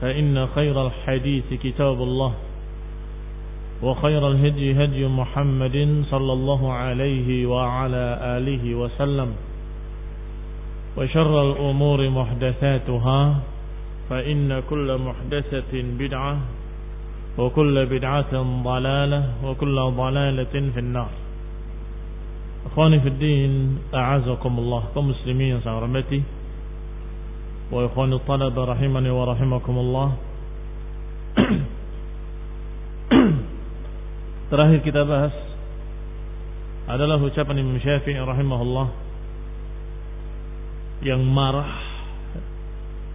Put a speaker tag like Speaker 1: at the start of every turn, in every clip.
Speaker 1: فإن خير الحديث كتاب الله وخير الهدي هدي محمد صلى الله عليه وعلى آله وسلم وشر الأمور محدثاتها فإن كل محدثة بدعة وكل بدعة ضلالة وكل ضلالة في النار. أخواني في الدين أعزكم الله. كمسلمين سأرمتي وإخواني الطلبة رحمني ورحمكم الله Terakhir kita bahas adalah ucapan Imam Syafi'i rahimahullah yang marah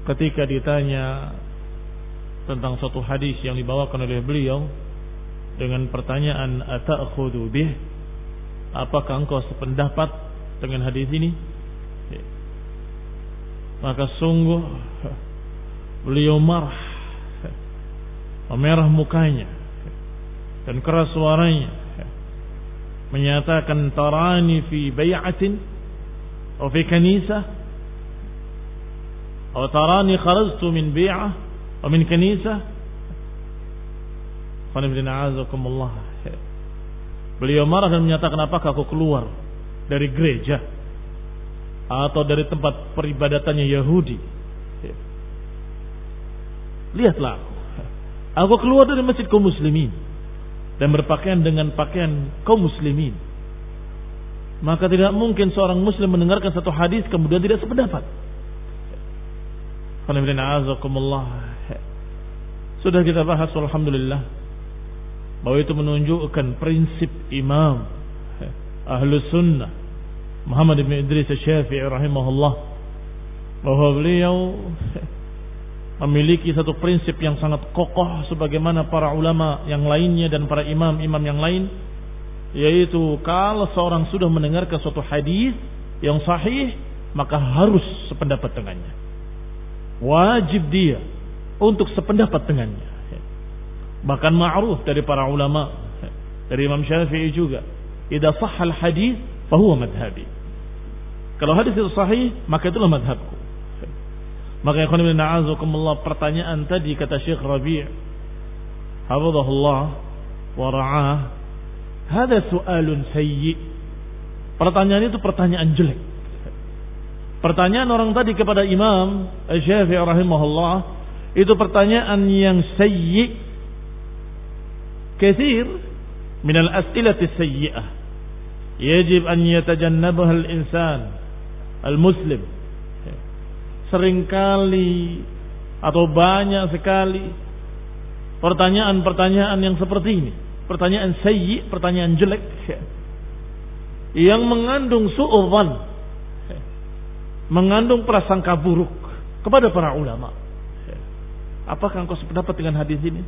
Speaker 1: ketika ditanya tentang suatu hadis yang dibawakan oleh beliau dengan pertanyaan ata'khudhu bih apakah engkau sependapat dengan hadis ini Maka sungguh beliau marah. Memerah mukanya. Dan keras suaranya. Menyatakan tarani fi bay'atin atau fi kanisah atau tarani kharajtu min bi'ah atau min kanisah Beliau marah dan menyatakan apakah aku keluar dari gereja atau dari tempat peribadatannya Yahudi. Lihatlah aku. Aku keluar dari masjid kaum muslimin dan berpakaian dengan pakaian kaum muslimin. Maka tidak mungkin seorang muslim mendengarkan satu hadis kemudian tidak sependapat. Sudah kita bahas alhamdulillah bahwa itu menunjukkan prinsip imam ahlu sunnah Muhammad bin Idris Syafi'i rahimahullah bahwa beliau memiliki satu prinsip yang sangat kokoh sebagaimana para ulama yang lainnya dan para imam-imam yang lain yaitu kalau seorang sudah mendengarkan suatu hadis yang sahih maka harus sependapat dengannya. Wajib dia untuk sependapat dengannya. Bahkan ma'ruf dari para ulama dari Imam Syafi'i juga. Idza sahhal hadis fahuwa madhhabi. Kalau hadis itu sahih maka itulah madhabku maka ikhwan bin na'azukumullah pertanyaan tadi kata Syekh Rabi' hafizahullah wa ra'ah hada su'alun sayyi. Pertanyaan itu pertanyaan jelek. Pertanyaan orang tadi kepada Imam Syafi'i rahimahullah itu pertanyaan yang sayyi. Kathir min al-as'ilati sayyi'ah yajib an yatajannabaha al-insan al-muslim sering kali atau banyak sekali pertanyaan-pertanyaan yang seperti ini. Pertanyaan sayyi, pertanyaan jelek yang mengandung su'udzan, mengandung prasangka buruk kepada para ulama. Apakah engkau sependapat dengan hadis ini?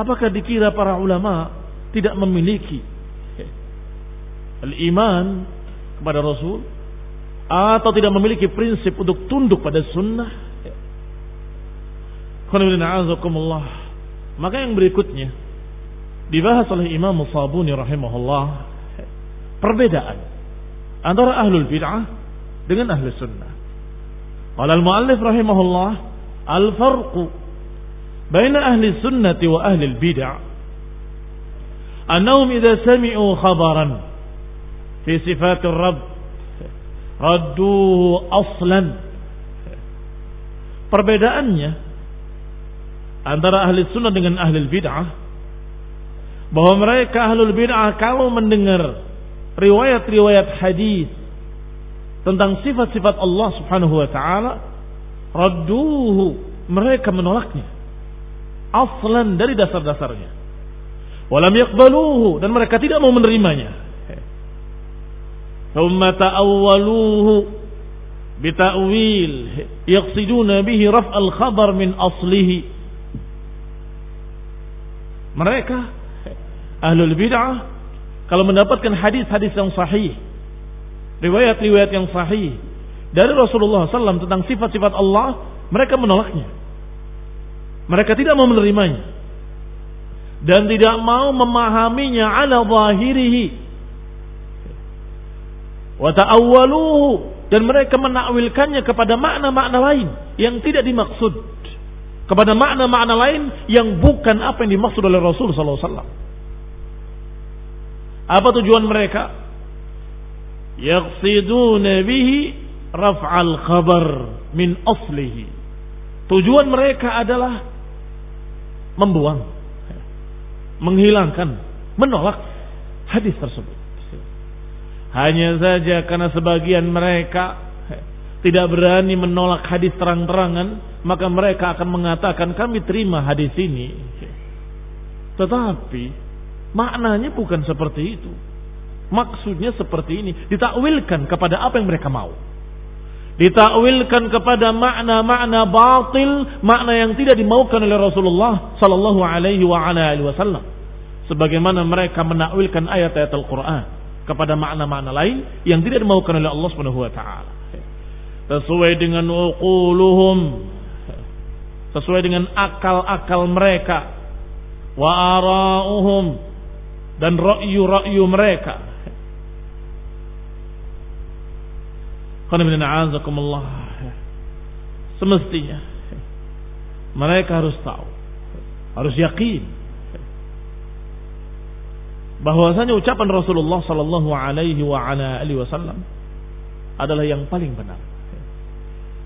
Speaker 1: Apakah dikira para ulama tidak memiliki al-iman kepada Rasul atau tidak memiliki prinsip untuk tunduk pada sunnah. Maka yang berikutnya dibahas oleh Imam Musabuni rahimahullah perbedaan antara ahlul bid'ah dengan ahli sunnah. Qala al-muallif rahimahullah al-farqu baina ahli sunnati wa ahli al-bid'ah annahum idza fi sifatir rabb. Radduhu aslan. Perbedaannya antara ahli sunnah dengan ahli bid'ah bahwa mereka ahli bid'ah kalau mendengar riwayat-riwayat hadis tentang sifat-sifat Allah Subhanahu wa taala radduhu mereka menolaknya. Aslan dari dasar-dasarnya. Walam yaqbaluhu dan mereka tidak mau menerimanya thumma ta'awwaluhu bita'wil yaqsiduna bihi raf'al khabar min aslihi mereka ahlul bid'ah kalau mendapatkan hadis-hadis yang sahih riwayat-riwayat yang sahih dari Rasulullah SAW tentang sifat-sifat Allah mereka menolaknya. Mereka tidak mau menerimanya. Dan tidak mau memahaminya ala zahirihi wa ta'awwaluhu dan mereka menakwilkannya kepada makna-makna lain yang tidak dimaksud kepada makna-makna lain yang bukan apa yang dimaksud oleh Rasul sallallahu alaihi wasallam. Apa tujuan mereka? Yaqsiduna bihi raf'al khabar min aslihi. Tujuan mereka adalah membuang, menghilangkan, menolak hadis tersebut. Hanya saja karena sebagian mereka tidak berani menolak hadis terang-terangan, maka mereka akan mengatakan kami terima hadis ini. Tetapi maknanya bukan seperti itu. Maksudnya seperti ini, ditakwilkan kepada apa yang mereka mau. Ditakwilkan kepada makna-makna batil, makna yang tidak dimaukan oleh Rasulullah sallallahu alaihi wasallam. Sebagaimana mereka menakwilkan ayat-ayat Al-Qur'an kepada makna-makna lain yang tidak dimaukan oleh Allah Subhanahu wa taala. Sesuai dengan uquluhum sesuai dengan akal-akal mereka wa ara'uhum dan ra'yu-ra'yu mereka. Semestinya mereka harus tahu, harus yakin bahwasanya ucapan Rasulullah sallallahu alaihi wasallam adalah yang paling benar.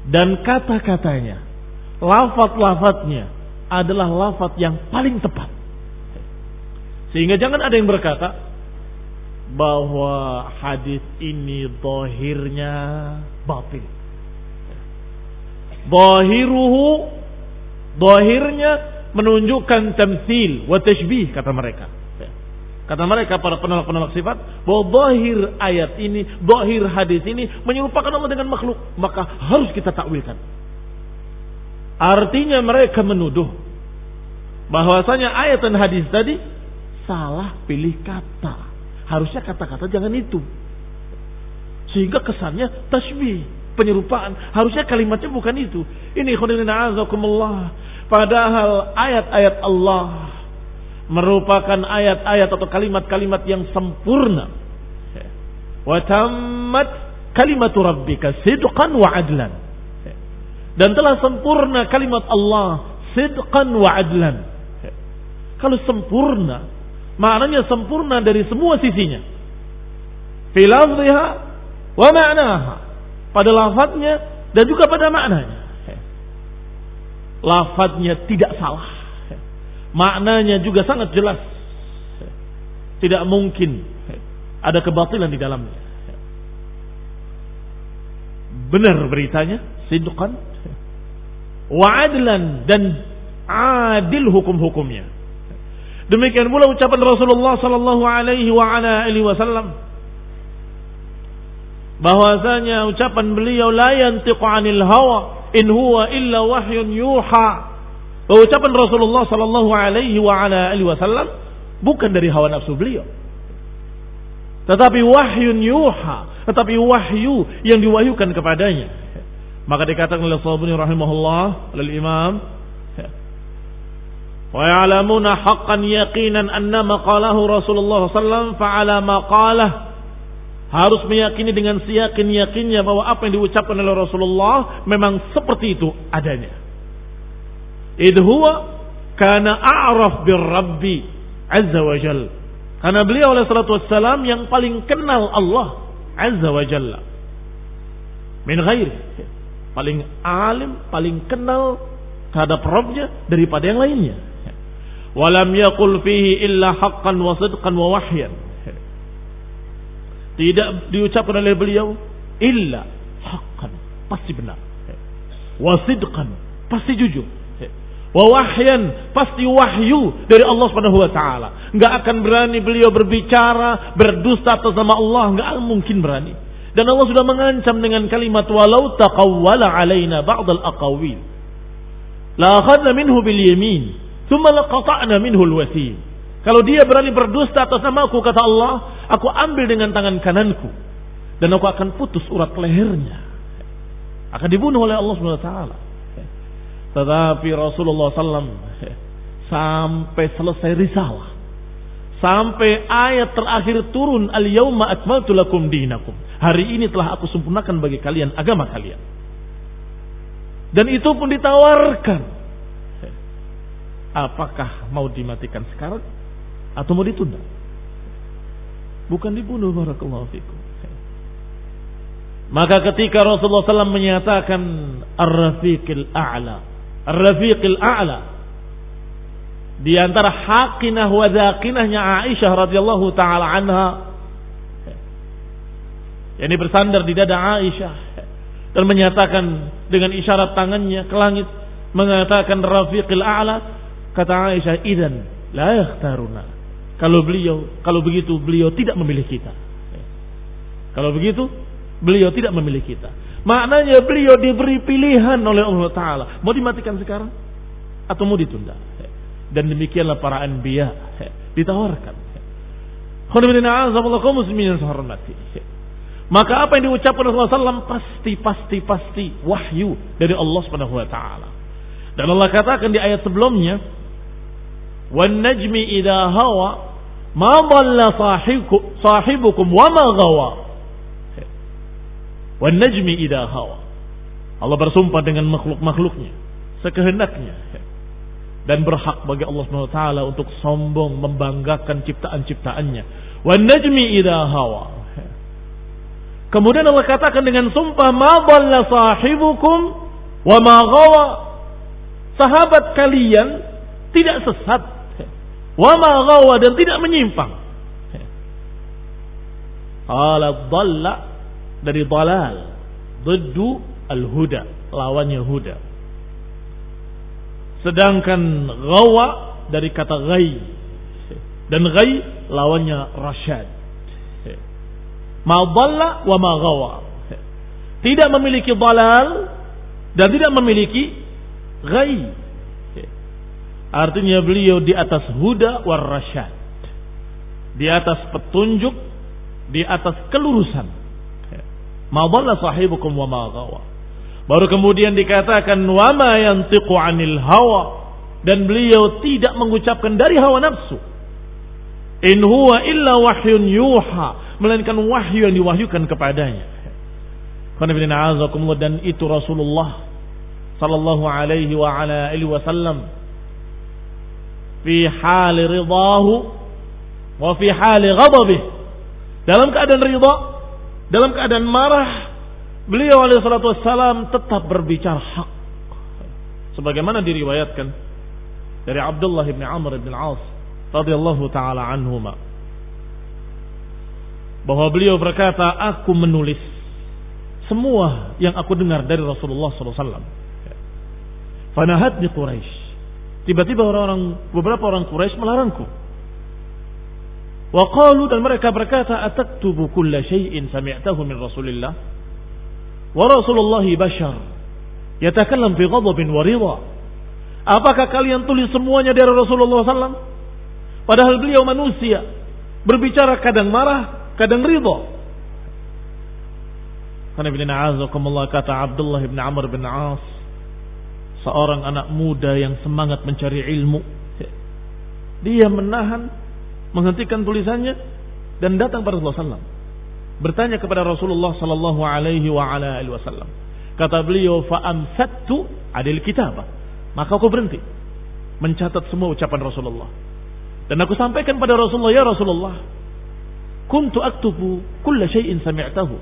Speaker 1: Dan kata-katanya, lafaz-lafaznya adalah lafaz yang paling tepat. Sehingga jangan ada yang berkata bahwa hadis ini dohirnya batil. Dohiruhu, dohirnya menunjukkan tamsil wa tashbih kata mereka Kata mereka para penolak-penolak sifat bahwa bahir ayat ini, bahir hadis ini menyerupakan Allah dengan makhluk, maka harus kita takwilkan. Artinya mereka menuduh bahwasanya ayat dan hadis tadi salah pilih kata. Harusnya kata-kata jangan itu. Sehingga kesannya tasbih, penyerupaan. Harusnya kalimatnya bukan itu. Ini khudinina azakumullah. Padahal ayat-ayat Allah merupakan ayat-ayat atau kalimat-kalimat yang sempurna. Wa tammat kalimatu rabbika sidqan wa adlan. Dan telah sempurna kalimat Allah sidqan wa adlan. Kalau sempurna, maknanya sempurna dari semua sisinya. Filafziha wa ma'naha. Pada lafadznya dan juga pada maknanya. Lafadznya tidak salah maknanya juga sangat jelas. Tidak mungkin ada kebatilan di dalamnya. Benar beritanya, sidqan wa adlan dan adil hukum-hukumnya. Demikian pula ucapan Rasulullah sallallahu alaihi wa ala alihi wasallam bahwasanya ucapan beliau la yantiqu anil hawa in huwa illa wahyun yuha bahwa ucapan Rasulullah Sallallahu Alaihi Wasallam bukan dari hawa nafsu beliau, tetapi wahyu yuha, tetapi wahyu yang diwahyukan kepadanya. Maka dikatakan oleh Sahabuni rahimahullah oleh Imam wa ya'lamuna haqqan yaqinan anna maqalahu Rasulullah sallallahu fa'ala maqalah. Harus meyakini dengan siyakin yakinnya bahwa apa yang diucapkan oleh Rasulullah memang seperti itu adanya Idh huwa kana a'raf bir Rabbi azza wa jal. Karena beliau oleh salatu wassalam yang paling kenal Allah azza wa jalla. Min ghairi. Paling alim, paling kenal terhadap Rabbnya daripada yang lainnya. Walam yaqul fihi illa haqqan wa sidqan wa wahyan. Tidak diucapkan oleh beliau illa haqqan, pasti benar. Wa sidqan, pasti jujur. Wa wahyan, pasti wahyu dari Allah Subhanahu wa taala. Enggak akan berani beliau berbicara, berdusta atas nama Allah, enggak mungkin berani. Dan Allah sudah mengancam dengan kalimat walau taqawwala alaina ba'd al-aqawil. La akhadna minhu bil yamin Thumma laqata'na minhu al-wasil. Kalau dia berani berdusta atas namaku kata Allah, aku ambil dengan tangan kananku dan aku akan putus urat lehernya. Akan dibunuh oleh Allah Subhanahu wa taala. Tetapi Rasulullah SAW sampai selesai risalah. Sampai ayat terakhir turun al-yauma akmaltu lakum dinakum. Hari ini telah aku sempurnakan bagi kalian agama kalian. Dan itu pun ditawarkan apakah mau dimatikan sekarang atau mau ditunda? Bukan dibunuh barakallahu fikum. Maka ketika Rasulullah SAW menyatakan Ar-Rafiqil A'la Ar-Rafiqil A'la Di antara hakinah wa dhakinahnya Aisyah radhiyallahu ta'ala anha Yang bersandar di dada Aisyah Dan menyatakan dengan isyarat tangannya ke langit Mengatakan Rafiqil A'la Kata Aisyah, "Idzan la yakhtaruna." Kalau beliau, kalau begitu beliau tidak memilih kita. Kalau begitu, beliau tidak memilih kita. Maknanya beliau diberi pilihan oleh Allah Ta'ala. Mau dimatikan sekarang? Atau mau ditunda? Dan demikianlah para anbiya ditawarkan. Maka apa yang diucapkan Rasulullah SAW pasti, pasti, pasti wahyu dari Allah Subhanahu Wa Taala. Dan Allah katakan di ayat sebelumnya, "Wan najmi idha hawa ma sahibukum wa ma. Wan najmi. Allah bersumpah dengan makhluk-makhluknya sekehendaknya. Dan berhak bagi Allah SWT untuk sombong membanggakan ciptaan-ciptaannya. Wan najmi. Kemudian Allah katakan dengan sumpah ma sahibukum wa ma. Sahabat kalian tidak sesat. Wa ma dan tidak menyimpang. Allah dhalla dari dalal. Duddu al-huda. Lawannya huda. Sedangkan gawa dari kata gai. Dan gai lawannya rasyad. Ma dhalla wa ma gawa. Tidak memiliki dalal dan tidak memiliki gai Artinya beliau di atas huda war rasyad. Di atas petunjuk, di atas kelurusan. Ma sahibukum wa ma. Baru kemudian dikatakan wa ma yantiqu 'anil hawa dan beliau tidak mengucapkan dari hawa nafsu. In huwa illa wahyun yuha, melainkan wahyu yang diwahyukan kepadanya. Dan itu Rasulullah sallallahu alaihi wa ala alihi wasallam fi hali ridahu wa fi hali ghadabih. Dalam keadaan ridha, dalam keadaan marah, beliau alaihi salatu wassalam tetap berbicara hak. Sebagaimana diriwayatkan dari Abdullah bin Amr bin Al-As radhiyallahu taala anhuma bahwa beliau berkata, aku menulis semua yang aku dengar dari Rasulullah SAW. Fanahatni Quraisy. Tiba-tiba orang-orang beberapa orang Quraisy melarangku. Wa qalu dan mereka berkata, "Ataktubu kulla syai'in sami'tahu min Rasulillah?" Wa Rasulullah bashar yatakallam fi ghadabin wa ridha. Apakah kalian tulis semuanya dari Rasulullah SAW? Padahal beliau manusia, berbicara kadang marah, kadang ridha. Karena bin kata Abdullah bin Amr bin As, seorang anak muda yang semangat mencari ilmu. Dia menahan, menghentikan tulisannya dan datang pada Rasulullah SAW. Bertanya kepada Rasulullah Sallallahu Alaihi Wasallam. Kata beliau, "Fa'amsattu adil kitab." Maka aku berhenti mencatat semua ucapan Rasulullah. Dan aku sampaikan pada Rasulullah, "Ya Rasulullah, kuntu aktubu kulla syai'in sami'tahu,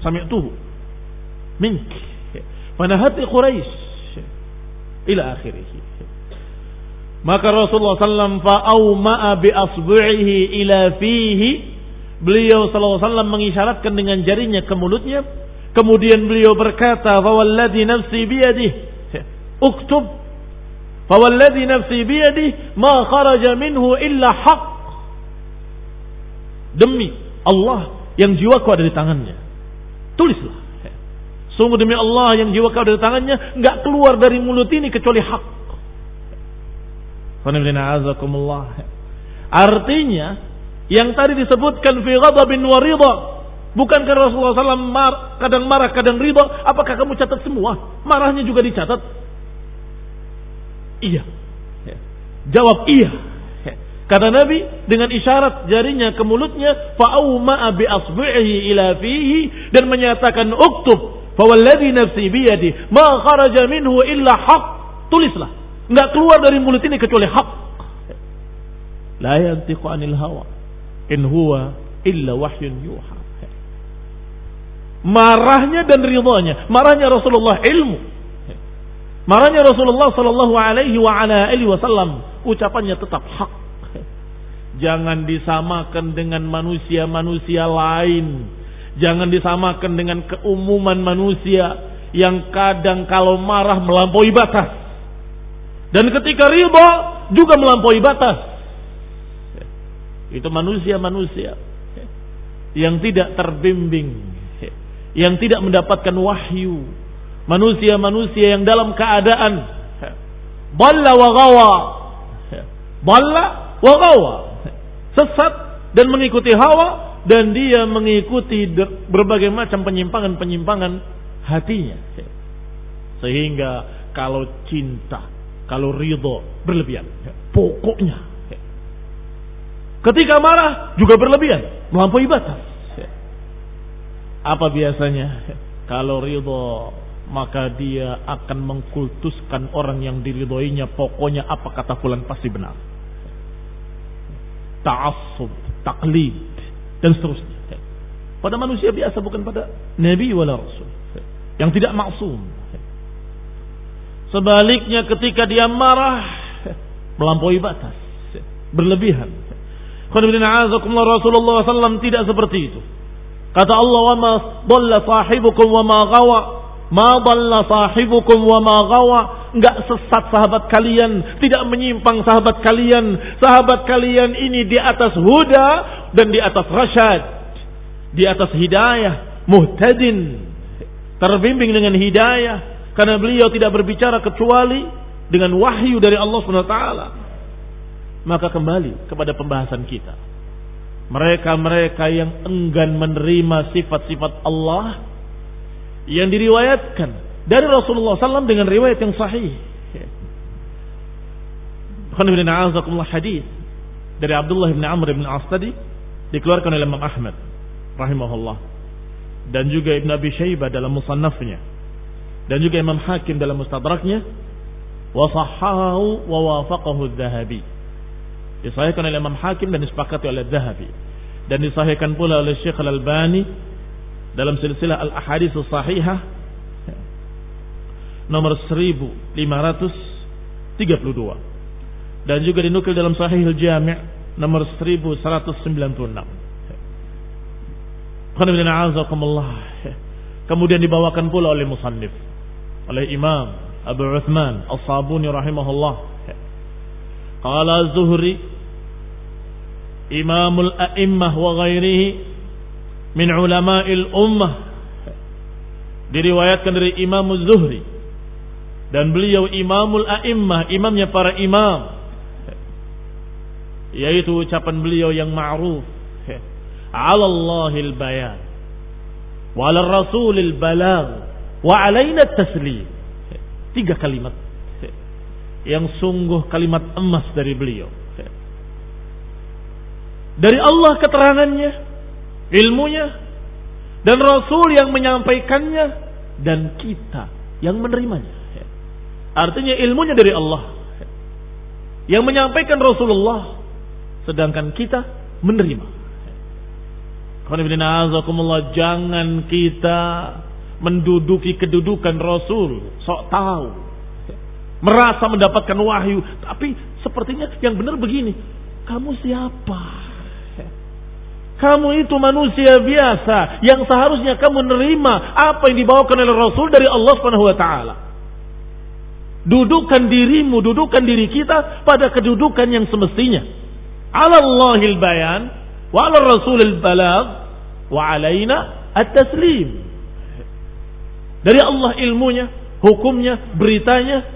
Speaker 1: sami'tuhu mink." Fanahati Quraisy ila akhirih. Maka Rasulullah SAW fa'auma'a bi asbu'ihi ila fihi. Beliau SAW mengisyaratkan dengan jarinya ke mulutnya. Kemudian beliau berkata, "Fawalladhi nafsi biyadih." Uktub. "Fawalladhi nafsi biyadih ma kharaja minhu illa haq." Demi Allah yang jiwaku ada di tangannya. Tulislah. Sungguh demi Allah yang jiwaku ada di tangannya, enggak keluar dari mulut ini kecuali hak. Artinya yang tadi disebutkan fi ghadabin wa ridha. Bukankah Rasulullah SAW mar, kadang marah kadang ridha? Apakah kamu catat semua? Marahnya juga dicatat? Iya. Jawab iya. Kata Nabi dengan isyarat jarinya ke mulutnya fa'auma bi asbihi ila fihi dan menyatakan uktub fawalladhi nafsi biyadi ma kharaja minhu illa haq. Tulislah nggak keluar dari mulut ini kecuali hak. La yantiqu anil hawa. In huwa illa wahyun yuha. Marahnya dan ridhonya, marahnya Rasulullah ilmu. Marahnya Rasulullah sallallahu alaihi wa ala wasallam, ucapannya tetap hak. Jangan disamakan dengan manusia-manusia lain. Jangan disamakan dengan keumuman manusia yang kadang kalau marah melampaui batas. Dan ketika ridha juga melampaui batas. Itu manusia-manusia yang tidak terbimbing, yang tidak mendapatkan wahyu. Manusia-manusia yang dalam keadaan balla wa gawa. Balla wa gawa. Sesat dan mengikuti hawa dan dia mengikuti berbagai macam penyimpangan-penyimpangan hatinya. Sehingga kalau cinta kalau ridho berlebihan. Pokoknya. Ketika marah juga berlebihan. Melampaui batas. Apa biasanya? Kalau ridho maka dia akan mengkultuskan orang yang diridhoinya. Pokoknya apa kata fulan pasti benar. Ta'assub, taklid, dan seterusnya. Pada manusia biasa bukan pada Nabi wala Rasul. Yang tidak maksum. Sebaliknya ketika dia marah melampaui batas, berlebihan. Rasulullah SAW tidak seperti itu. Kata Allah, "Wa ma dhalla sahibukum wa ma gawa." Ma dhalla sahibukum wa ma gawa. Enggak sesat sahabat kalian, tidak menyimpang sahabat kalian. Sahabat kalian ini di atas huda dan di atas rasyad. Di atas hidayah, muhtadin. Terbimbing dengan hidayah karena beliau tidak berbicara kecuali dengan wahyu dari Allah SWT. Maka kembali kepada pembahasan kita. Mereka-mereka yang enggan menerima sifat-sifat Allah yang diriwayatkan dari Rasulullah SAW dengan riwayat yang sahih. hadis dari Abdullah bin Amr bin As tadi dikeluarkan oleh Imam Ahmad rahimahullah dan juga Ibn Abi Shaybah dalam musannafnya dan juga Imam Hakim dalam mustadraknya wa sahahu wa wafaqahu. Disahihkan oleh Imam Hakim dan disepakati oleh Dhahabi dan disahihkan pula oleh Syekh Al-Albani dalam silsilah Al-Ahadits Sahihah nomor 1532 dan juga dinukil dalam Sahih Al-Jami' nomor 1196. Kemudian dibawakan pula oleh musannif oleh Imam Abu Uthman As-Sabuni rahimahullah. Qala Zuhri Imamul A'immah wa ghairihi min ulama'il ummah. Diriwayatkan dari Imam Zuhri. Dan beliau Imamul A'immah imamnya para imam. Yaitu ucapan beliau yang ma'ruf. Ala Allahil bayan. Wa ala Rasulil balagh Wa alaina taslim. Tiga kalimat. Yang sungguh kalimat emas dari beliau. Dari Allah keterangannya, ilmunya, dan Rasul yang menyampaikannya, dan kita yang menerimanya. Artinya ilmunya dari Allah. Yang menyampaikan Rasulullah, sedangkan kita menerima. Jangan kita menduduki kedudukan Rasul, sok tahu. merasa mendapatkan wahyu, tapi sepertinya yang benar begini. Kamu siapa? Kamu itu manusia biasa yang seharusnya kamu menerima apa yang dibawakan oleh Rasul dari Allah Subhanahu wa taala. Dudukkan dirimu, dudukkan diri kita pada kedudukan yang semestinya. Allahil bayan wa 'ala Rasulil balagh wa 'alaina at-taslim. Dari Allah ilmunya, hukumnya, beritanya,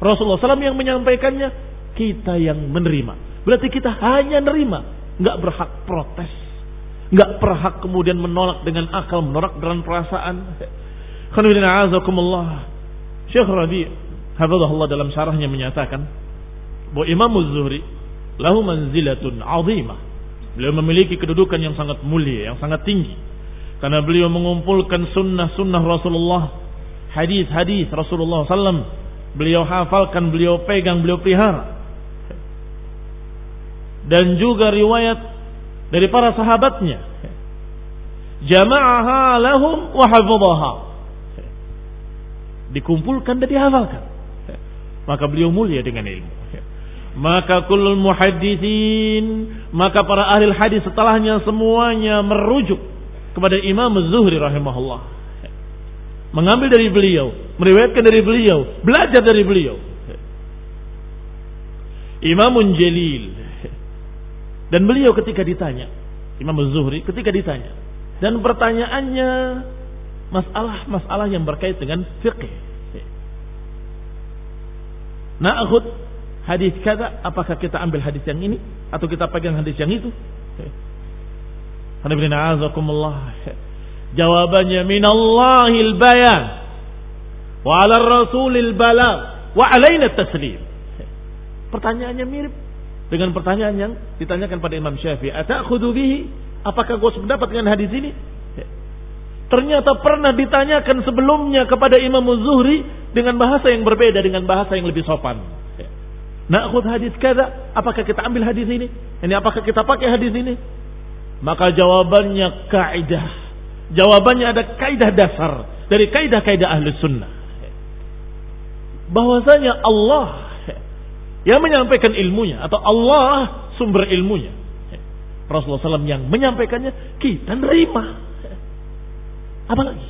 Speaker 1: Rasulullah SAW yang menyampaikannya, kita yang menerima. Berarti kita hanya menerima, nggak berhak protes, nggak berhak kemudian menolak dengan akal, menolak dengan perasaan. Syekh Rabi Hafizahullah dalam syarahnya menyatakan bahwa Imam Zuhri lahu manzilatun azimah. Beliau memiliki kedudukan yang sangat mulia, yang sangat tinggi. Karena beliau mengumpulkan sunnah-sunnah Rasulullah, hadis-hadis Rasulullah SAW. Beliau hafalkan, beliau pegang, beliau pelihara. Dan juga riwayat dari para sahabatnya. Jama'aha lahum wa. Dikumpulkan dan dihafalkan. Maka beliau mulia dengan ilmu. Maka kulul muhadithin, maka para ahli hadis setelahnya semuanya merujuk kepada Imam Zuhri rahimahullah. Mengambil dari beliau, meriwayatkan dari beliau, belajar dari beliau. Imamun Jalil. Dan beliau ketika ditanya, Imam Zuhri ketika ditanya, dan pertanyaannya masalah-masalah yang berkait dengan fikih. Na'khud hadis kada, apakah kita ambil hadis yang ini atau kita pegang hadis yang itu? Jawabannya minallahil bayan wa 'ala rasulil balagh wa 'alaina taslim. Pertanyaannya mirip dengan pertanyaan yang ditanyakan pada Imam Syafi'i. Atakhudhu bihi? Apakah kau sependapat dengan hadis ini? Ternyata pernah ditanyakan sebelumnya kepada Imam Zuhri dengan bahasa yang berbeda dengan bahasa yang lebih sopan. Na'khud hadis kada, apakah kita ambil hadis ini? Ini apakah kita pakai hadis ini? Maka jawabannya kaidah. Jawabannya ada kaidah dasar dari kaidah-kaidah ahli sunnah. Bahwasanya Allah yang menyampaikan ilmunya atau Allah sumber ilmunya. Rasulullah SAW yang menyampaikannya kita nerima. Apalagi?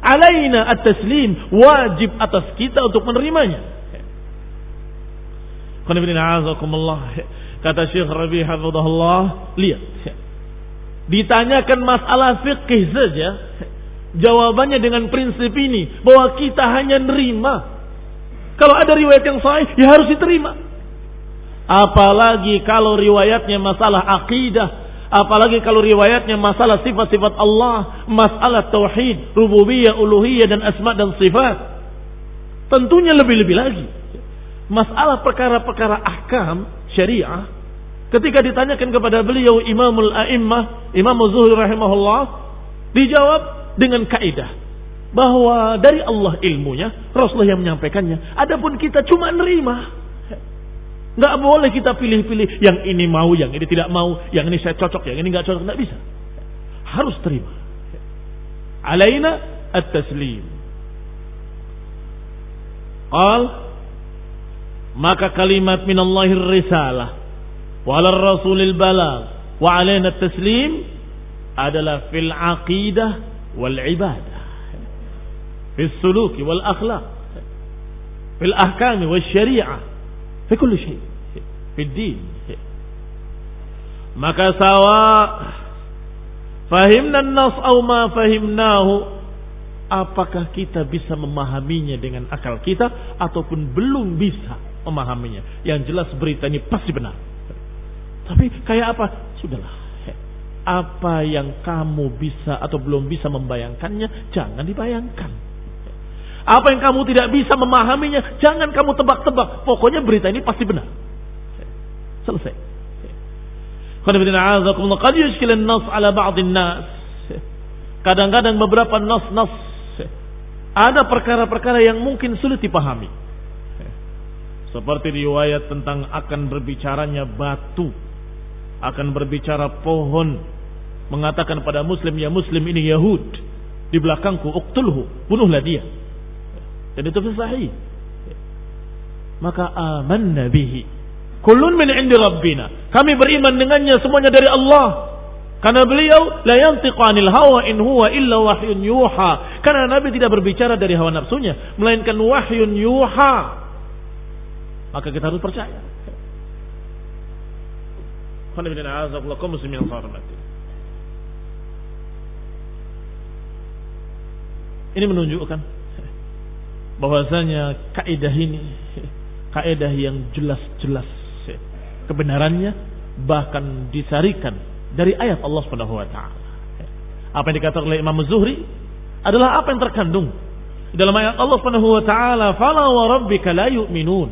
Speaker 1: Alaina at-taslim wajib atas kita untuk menerimanya. Kata Syekh Rabi Hafizahullah, lihat ditanyakan masalah fikih saja, jawabannya dengan prinsip ini bahwa kita hanya nerima. Kalau ada riwayat yang sahih, ya harus diterima. Apalagi kalau riwayatnya masalah akidah, apalagi kalau riwayatnya masalah sifat-sifat Allah, masalah tauhid, rububiyah, uluhiyah dan asma dan sifat. Tentunya lebih-lebih lagi. Masalah perkara-perkara ahkam syariah Ketika ditanyakan kepada beliau Imamul A'immah, Imam Zuhri rahimahullah, dijawab dengan kaidah bahwa dari Allah ilmunya, Rasulullah yang menyampaikannya. Adapun kita cuma nerima. Nggak boleh kita pilih-pilih yang ini mau, yang ini tidak mau, yang ini saya cocok, yang ini nggak cocok, nggak bisa. Harus terima. Alaina at-taslim. Qal maka kalimat minallahir risalah wa 'ala rasulil balagh wa 'alaina taslim adalah fil aqidah wal ibadah. Fil suluki wal akhlaq. Fil ahkam wal syariah. Fi kulli syai fil din. Maka sawa fahimna nas au ma fahimnahu apakah kita bisa memahaminya dengan akal kita ataupun belum bisa memahaminya. Yang jelas berita ini pasti benar tapi kayak apa? Sudahlah. Apa yang kamu bisa atau belum bisa membayangkannya, jangan dibayangkan. Apa yang kamu tidak bisa memahaminya, jangan kamu tebak-tebak. Pokoknya berita ini pasti benar. Selesai. Kadang-kadang beberapa nas-nas ada perkara-perkara yang mungkin sulit dipahami. Seperti riwayat tentang akan berbicaranya batu akan berbicara pohon mengatakan pada muslim ya muslim ini Yahud di belakangku uktulhu bunuhlah dia dan itu sahih maka amanna bihi. Kullun min indi rabbina. Kami beriman dengannya semuanya dari Allah. Karena beliau la yantiqu anil hawa in huwa illa wahyun yuha. Karena Nabi tidak berbicara dari hawa nafsunya, melainkan wahyun yuha. Maka kita harus percaya. Ini menunjukkan bahwasanya kaidah ini kaidah yang jelas-jelas kebenarannya bahkan disarikan dari ayat Allah Subhanahu wa taala. Apa yang dikatakan oleh Imam Zuhri adalah apa yang terkandung dalam ayat Allah Subhanahu wa taala, "Fala wa rabbika la yu'minun.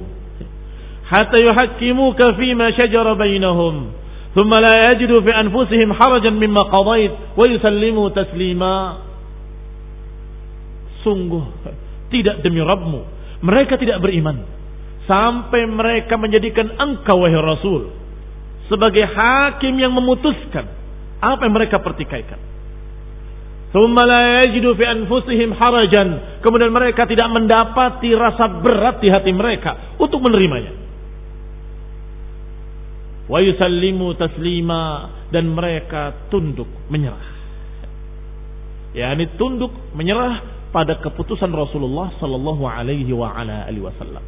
Speaker 1: Hatta yuhakkimuka fima shajara bainahum, thumma la yajidu fi anfusihim harajan mimma qadait wa yusallimu taslima." Sungguh tidak demi Rabbmu, mereka tidak beriman sampai mereka menjadikan engkau wahai Rasul sebagai hakim yang memutuskan apa yang mereka pertikaikan. harajan. Kemudian mereka tidak mendapati rasa berat di hati mereka untuk menerimanya. Wa yusallimu taslima dan mereka tunduk menyerah. Ya, ini tunduk menyerah pada keputusan Rasulullah sallallahu alaihi wa ala alihi wasallam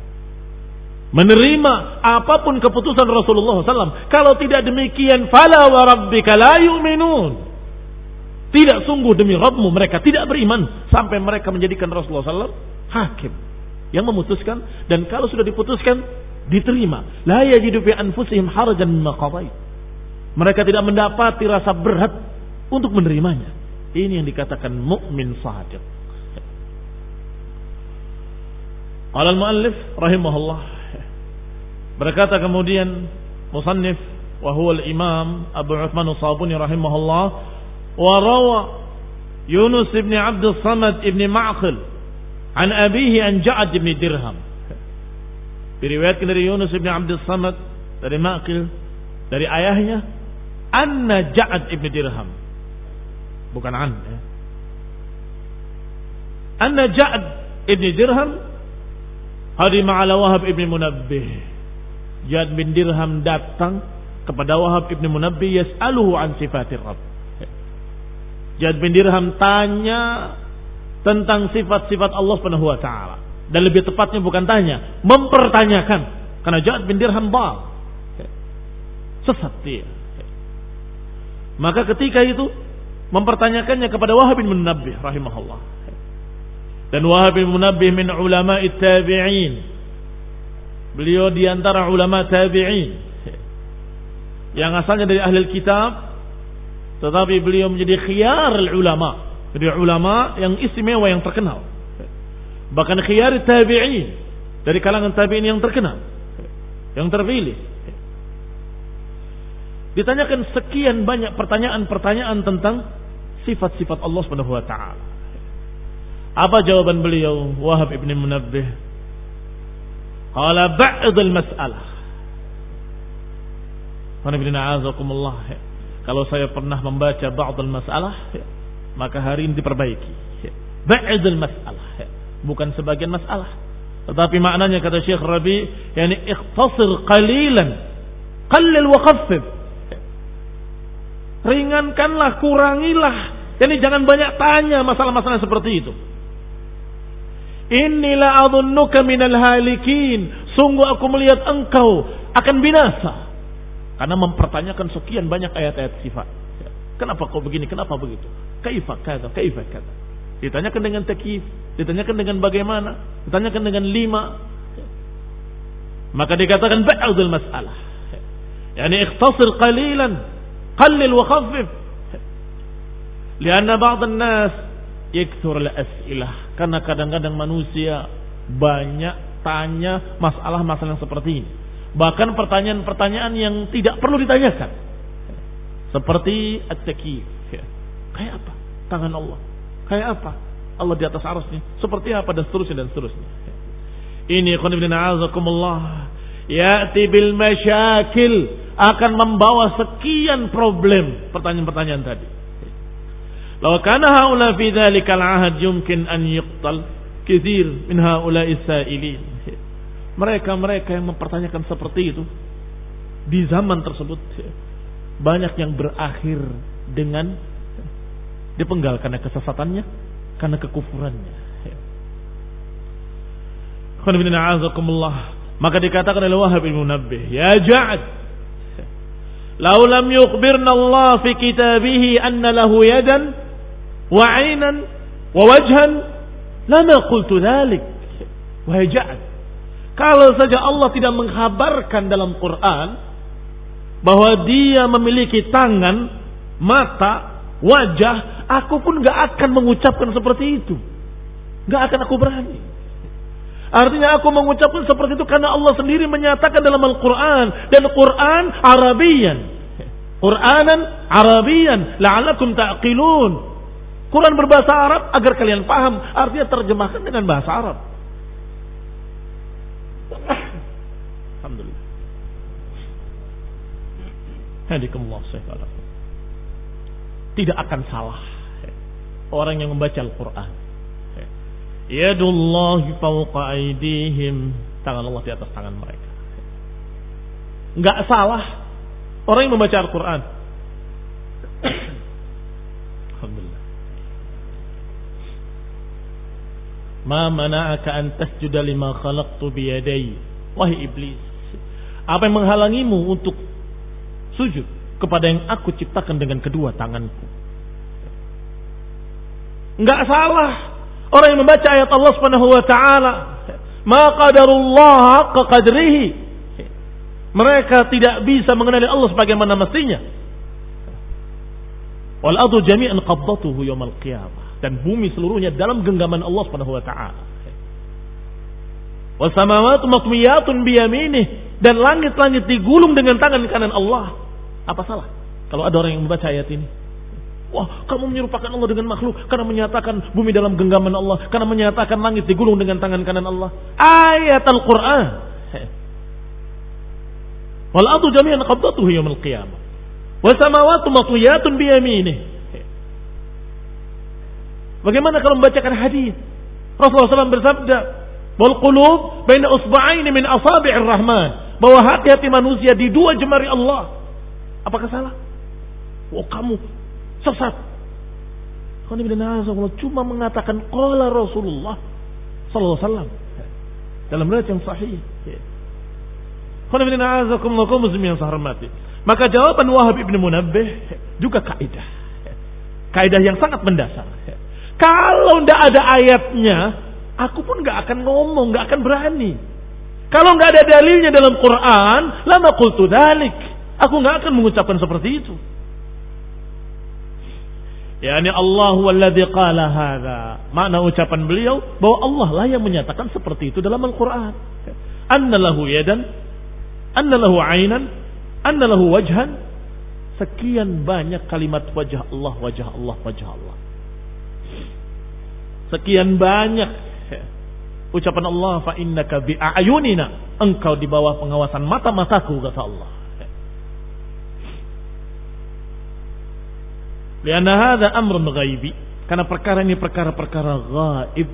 Speaker 1: menerima apa pun keputusan Rasulullah SAW. Kalau tidak demikian, fala wa rabbika la yu'minun. Tidak sungguh demi Rabbmu mereka tidak beriman sampai mereka menjadikan Rasulullah SAW hakim yang memutuskan dan kalau sudah diputuskan diterima. La yajidu fi anfusihim harajan mimma. Mereka tidak mendapati rasa berat untuk menerimanya. Ini yang dikatakan mukmin sadiq. Qala al-muallif rahimahullah Berkata kemudian musannif wa huwa al-imam Abu Uthman As-Sabuni rahimahullah wa rawa Yunus ibn Abdul Samad ibn Ma'qil an abihi an Ja'ad ibn Dirham. Diriwayatkan dari Yunus ibn Abdul Samad dari Ma'qil dari ayahnya anna Ja'ad ibn Dirham. Bukan an ya. Anna Ja'ad ibn Dirham hadi ma'ala Wahab ibn Munabbih Jad bin Dirham datang kepada Wahab ibn Munabbi yas'aluhu an sifatir Rabb. Jad bin Dirham tanya tentang sifat-sifat Allah Subhanahu wa taala. Dan lebih tepatnya bukan tanya, mempertanyakan. Karena Jad bin Dirham bal. Sesat dia. Maka ketika itu mempertanyakannya kepada Wahab bin Munabbih rahimahullah. Dan Wahab bin Munabbih min ulama tabi'in Beliau di antara ulama tabi'in yang asalnya dari ahli kitab tetapi beliau menjadi khiyar ulama. Jadi ulama yang istimewa yang terkenal. Bahkan khiyar tabi'in dari kalangan tabi'in yang terkenal. Yang terpilih. Ditanyakan sekian banyak pertanyaan-pertanyaan tentang sifat-sifat Allah Subhanahu wa taala. Apa jawaban beliau? Wahab ibn Munabbih Qala ba'dul mas'alah. Kalau saya pernah membaca ba'dul masalah, maka hari ini diperbaiki. Ba'dul masalah, bukan sebagian masalah. Tetapi maknanya kata Syekh Rabi, yani ikhtasir qalilan, qallil wa khaffif. Ringankanlah, kurangilah. Jadi jangan banyak tanya masalah-masalah seperti itu. Inilah adunnuka minal halikin. Sungguh aku melihat engkau akan binasa. Karena mempertanyakan sekian banyak ayat-ayat sifat. Kenapa kau begini? Kenapa begitu? Kaifa kata, kaifa kata. Ditanyakan dengan takif, ditanyakan dengan bagaimana, ditanyakan dengan lima. Maka dikatakan ba'dul mas'alah. Yani ikhtasir qalilan, qallil wa khaffif. Lianna ba'd nas yakthur al-as'ilah. Karena kadang-kadang manusia banyak tanya masalah-masalah yang seperti ini. Bahkan pertanyaan-pertanyaan yang tidak perlu ditanyakan. Seperti at-takif. Ya. Kayak apa? Tangan Allah. Kayak apa? Allah di atas arusnya. Seperti apa dan seterusnya dan seterusnya. Ini khonibin a'azakumullah. Ya'ti bil masyakil. Akan membawa sekian problem. Pertanyaan-pertanyaan tadi. Law kana haula fi dzalikal ahad yumkin an yuqtal katsir min haula'i sa'ilin. mereka-mereka yang mempertanyakan seperti itu di zaman tersebut banyak yang berakhir dengan dipenggal karena kesesatannya, karena kekufurannya. Maka dikatakan oleh Wahab bin Munabbih, Ya Ja'ad, Lau lam Allah fi kitabihi anna lahu yadan wa 'ainan wa wajhan lama qultu dhalik. Wahai Ja'ad, kalau saja Allah tidak mengkhabarkan dalam Quran bahwa dia memiliki tangan, mata, wajah, aku pun gak akan mengucapkan seperti itu. Gak akan aku berani. Artinya aku mengucapkan seperti itu karena Allah sendiri menyatakan dalam Al-Quran. Dan Quran Arabian. Quranan Arabian. La'alakum ta'qilun. Quran berbahasa Arab agar kalian paham. Artinya terjemahkan dengan bahasa Arab. Hadikumullah Tidak akan salah orang yang membaca Al-Quran. Yadullahi fawqa aidihim. Tangan Allah di atas tangan mereka. Enggak salah orang yang membaca Al-Quran. Alhamdulillah. Ma mana'aka an tasjuda lima khalaqtu biyadai. Wahai iblis. Apa yang menghalangimu untuk sujud kepada yang aku ciptakan dengan kedua tanganku. Enggak salah orang yang membaca ayat Allah Subhanahu wa taala, "Ma qadarullah qadrihi." Mereka tidak bisa mengenali Allah sebagaimana mestinya. Wal jami'an qabdatuhu yaumil qiyamah dan bumi seluruhnya dalam genggaman Allah Subhanahu wa taala. Was samawati matwiyatun biyaminih dan langit-langit digulung dengan tangan kanan Allah. Apa salah? Kalau ada orang yang membaca ayat ini. Wah, kamu menyerupakan Allah dengan makhluk karena menyatakan bumi dalam genggaman Allah, karena menyatakan langit digulung dengan tangan kanan Allah. Ayat Al-Qur'an. Wal ardu jami'an qabdatuhu yaumil qiyamah. Wa samawati matwiyatun bi yaminih. Bagaimana kalau membacakan hadis? Rasulullah SAW bersabda, "Wal qulub baina usba'aini min asabi'ir rahman." Bahwa hati-hati manusia di dua jemari Allah. Apakah salah? Oh kamu sesat. Cuma mengatakan qala Rasulullah sallallahu alaihi wasallam dalam riwayat yang sahih. Maka jawaban Wahab ibn Munabbih juga kaidah. Kaidah yang sangat mendasar. Kalau tidak ada ayatnya, aku pun nggak akan ngomong, nggak akan berani. Kalau nggak ada dalilnya dalam Quran, lama qultu dalik. Aku nggak akan mengucapkan seperti itu. Ya ini Allah walladzi qala hadza. Makna ucapan beliau bahwa Allah lah yang menyatakan seperti itu dalam Al-Qur'an. Anna lahu yadan, anna lahu ainan, anna lahu wajhan. Sekian banyak kalimat wajah Allah, wajah Allah, wajah Allah. Sekian banyak ucapan Allah fa innaka bi ayunina. Engkau di bawah pengawasan mata-mataku kata Allah. Lianna hadza amrun ghaibi. Karena perkara ini perkara-perkara gaib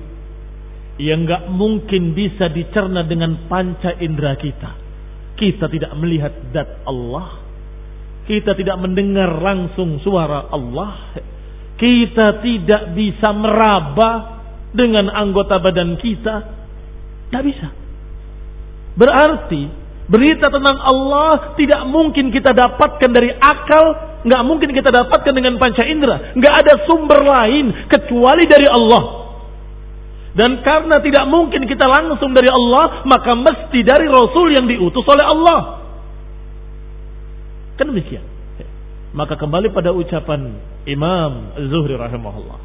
Speaker 1: yang nggak mungkin bisa dicerna dengan panca indera kita. Kita tidak melihat zat Allah. Kita tidak mendengar langsung suara Allah. Kita tidak bisa meraba dengan anggota badan kita. Tidak bisa. Berarti berita tentang Allah tidak mungkin kita dapatkan dari akal nggak mungkin kita dapatkan dengan panca indera. Nggak ada sumber lain kecuali dari Allah. Dan karena tidak mungkin kita langsung dari Allah, maka mesti dari Rasul yang diutus oleh Allah. Kan demikian. Maka kembali pada ucapan Imam Zuhri rahimahullah.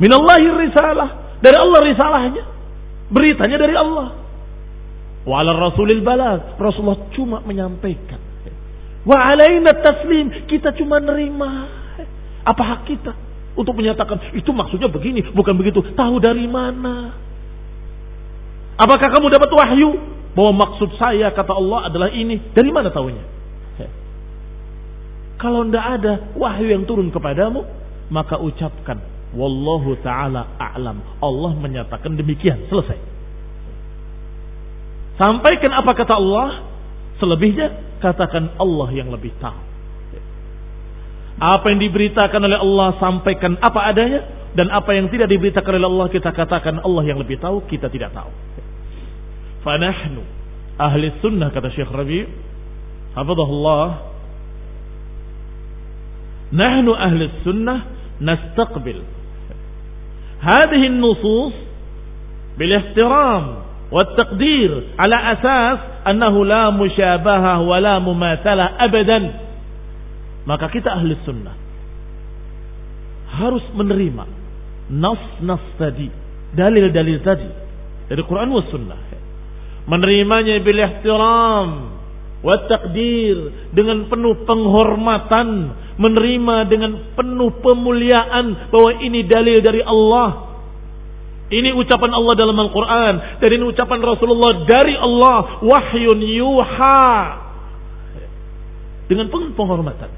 Speaker 1: Minallahi risalah. Dari Allah risalahnya. Beritanya dari Allah. Wa ala rasulil balag. Rasulullah cuma menyampaikan. Wa alaina taslim. Kita cuma nerima. Apa hak kita? Untuk menyatakan itu maksudnya begini, bukan begitu. Tahu dari mana? Apakah kamu dapat wahyu bahwa maksud saya kata Allah adalah ini? Dari mana tahunya? Kalau tidak ada wahyu yang turun kepadamu, maka ucapkan Wallahu taala a'lam. Allah menyatakan demikian. Selesai. Sampaikan apa kata Allah, selebihnya Katakan Allah yang lebih tahu. Apa yang diberitakan oleh Allah sampaikan apa adanya. Dan apa yang tidak diberitakan oleh Allah kita katakan Allah yang lebih tahu, kita tidak tahu. Fanahnu ahli sunnah kata Syekh Rabi, hafizahullah, nahnu ahli sunnah nastaqbil. Hadhihi an-nusus bil والتقدير على أساس أنه لا مشابهة ولا مماثلة أبدا maka kita ahli sunnah harus menerima nas-nas tadi dalil-dalil tadi dari Quran was sunnah menerimanya bil ihtiram wa takdir dengan penuh penghormatan, menerima dengan penuh pemuliaan bahwa ini dalil dari Allah. Ini ucapan Allah dalam Al-Quran dan ini ucapan Rasulullah dari Allah wahyun yuha dengan penuh penghormatan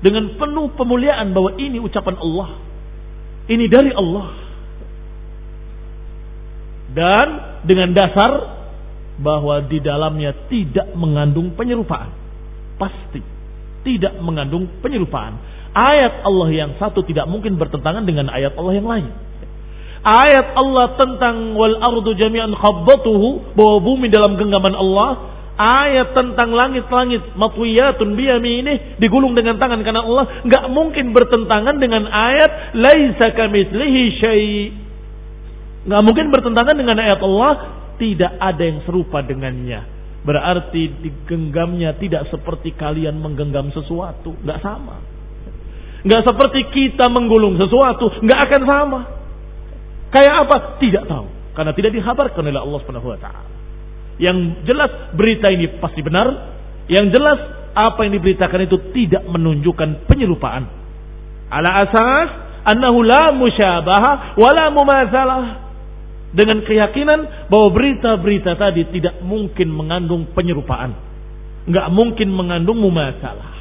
Speaker 1: dengan penuh pemuliaan bahwa ini ucapan Allah ini dari Allah dan dengan dasar bahwa di dalamnya tidak mengandung penyerupaan. Pasti tidak mengandung penyerupaan. Ayat Allah yang satu tidak mungkin bertentangan dengan ayat Allah yang lain. Ayat Allah tentang wal ardu jami'an khabbatuhu bahwa bumi dalam genggaman Allah ayat tentang langit-langit matwiyatun biyaminih digulung dengan tangan karena Allah nggak mungkin bertentangan dengan ayat laisa kamitslihi syai nggak mungkin bertentangan dengan ayat Allah tidak ada yang serupa dengannya. Berarti digenggamnya tidak seperti kalian menggenggam sesuatu. Nggak sama. Nggak seperti kita menggulung sesuatu. Nggak akan sama. Kayak apa? Tidak tahu. Karena tidak dihabarkan oleh Allah Subhanahu wa taala. Yang jelas berita ini pasti benar. Yang jelas apa yang diberitakan itu tidak menunjukkan penyerupaan. Ala asas annahu la musyabaha wala mumatsalah dengan keyakinan bahwa berita-berita tadi tidak mungkin mengandung penyerupaan. Nggak mungkin mengandung mumasalah.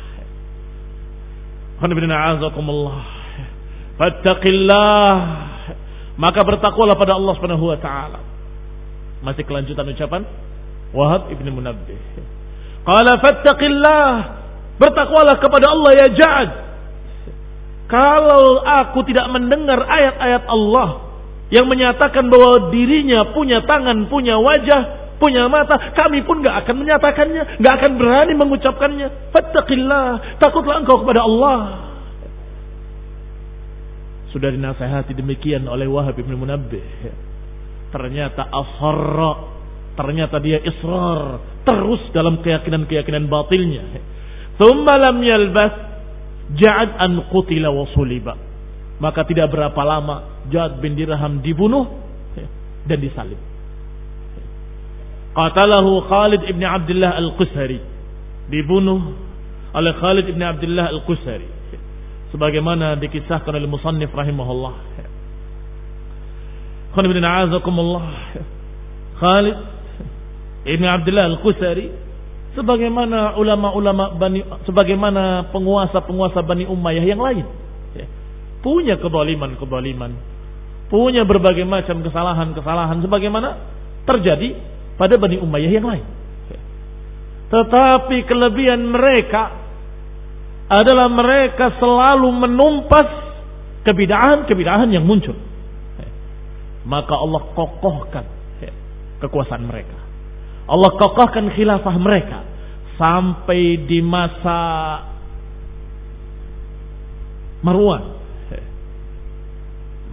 Speaker 1: Fattaqillah. Maka bertakwalah pada Allah Subhanahu wa taala. Masih kelanjutan ucapan Wahab ibn Munabbih. Qala fattaqillah. Bertakwalah kepada Allah ya Ja'ad. Kalau aku tidak mendengar ayat-ayat Allah yang menyatakan bahwa dirinya punya tangan, punya wajah, punya mata, kami pun gak akan menyatakannya, gak akan berani mengucapkannya. Fattaqillah, takutlah engkau kepada Allah. Sudah dinasehati demikian oleh Wahab bin Munabbih. Ternyata asharra, ternyata dia israr, terus dalam keyakinan-keyakinan batilnya. Thumma lam yalbas ja'ad an qutila wa suliba maka tidak berapa lama Jad bin Dirham dibunuh dan disalib. Qatalahu Khalid ibn Abdullah al-Qusari. Dibunuh oleh Khalid ibn Abdullah al-Qusari. Sebagaimana dikisahkan oleh Musannif rahimahullah. Khalid ibn A'azakumullah. Khalid ibn Abdullah al-Qusari sebagaimana ulama-ulama Bani sebagaimana penguasa-penguasa Bani Umayyah yang lain punya kebaliman-kebaliman, punya berbagai macam kesalahan-kesalahan sebagaimana terjadi pada Bani Umayyah yang lain. Tetapi kelebihan mereka adalah mereka selalu menumpas kebidahan-kebidahan yang muncul. Maka Allah kokohkan kekuasaan mereka. Allah kokohkan khilafah mereka sampai di masa Marwan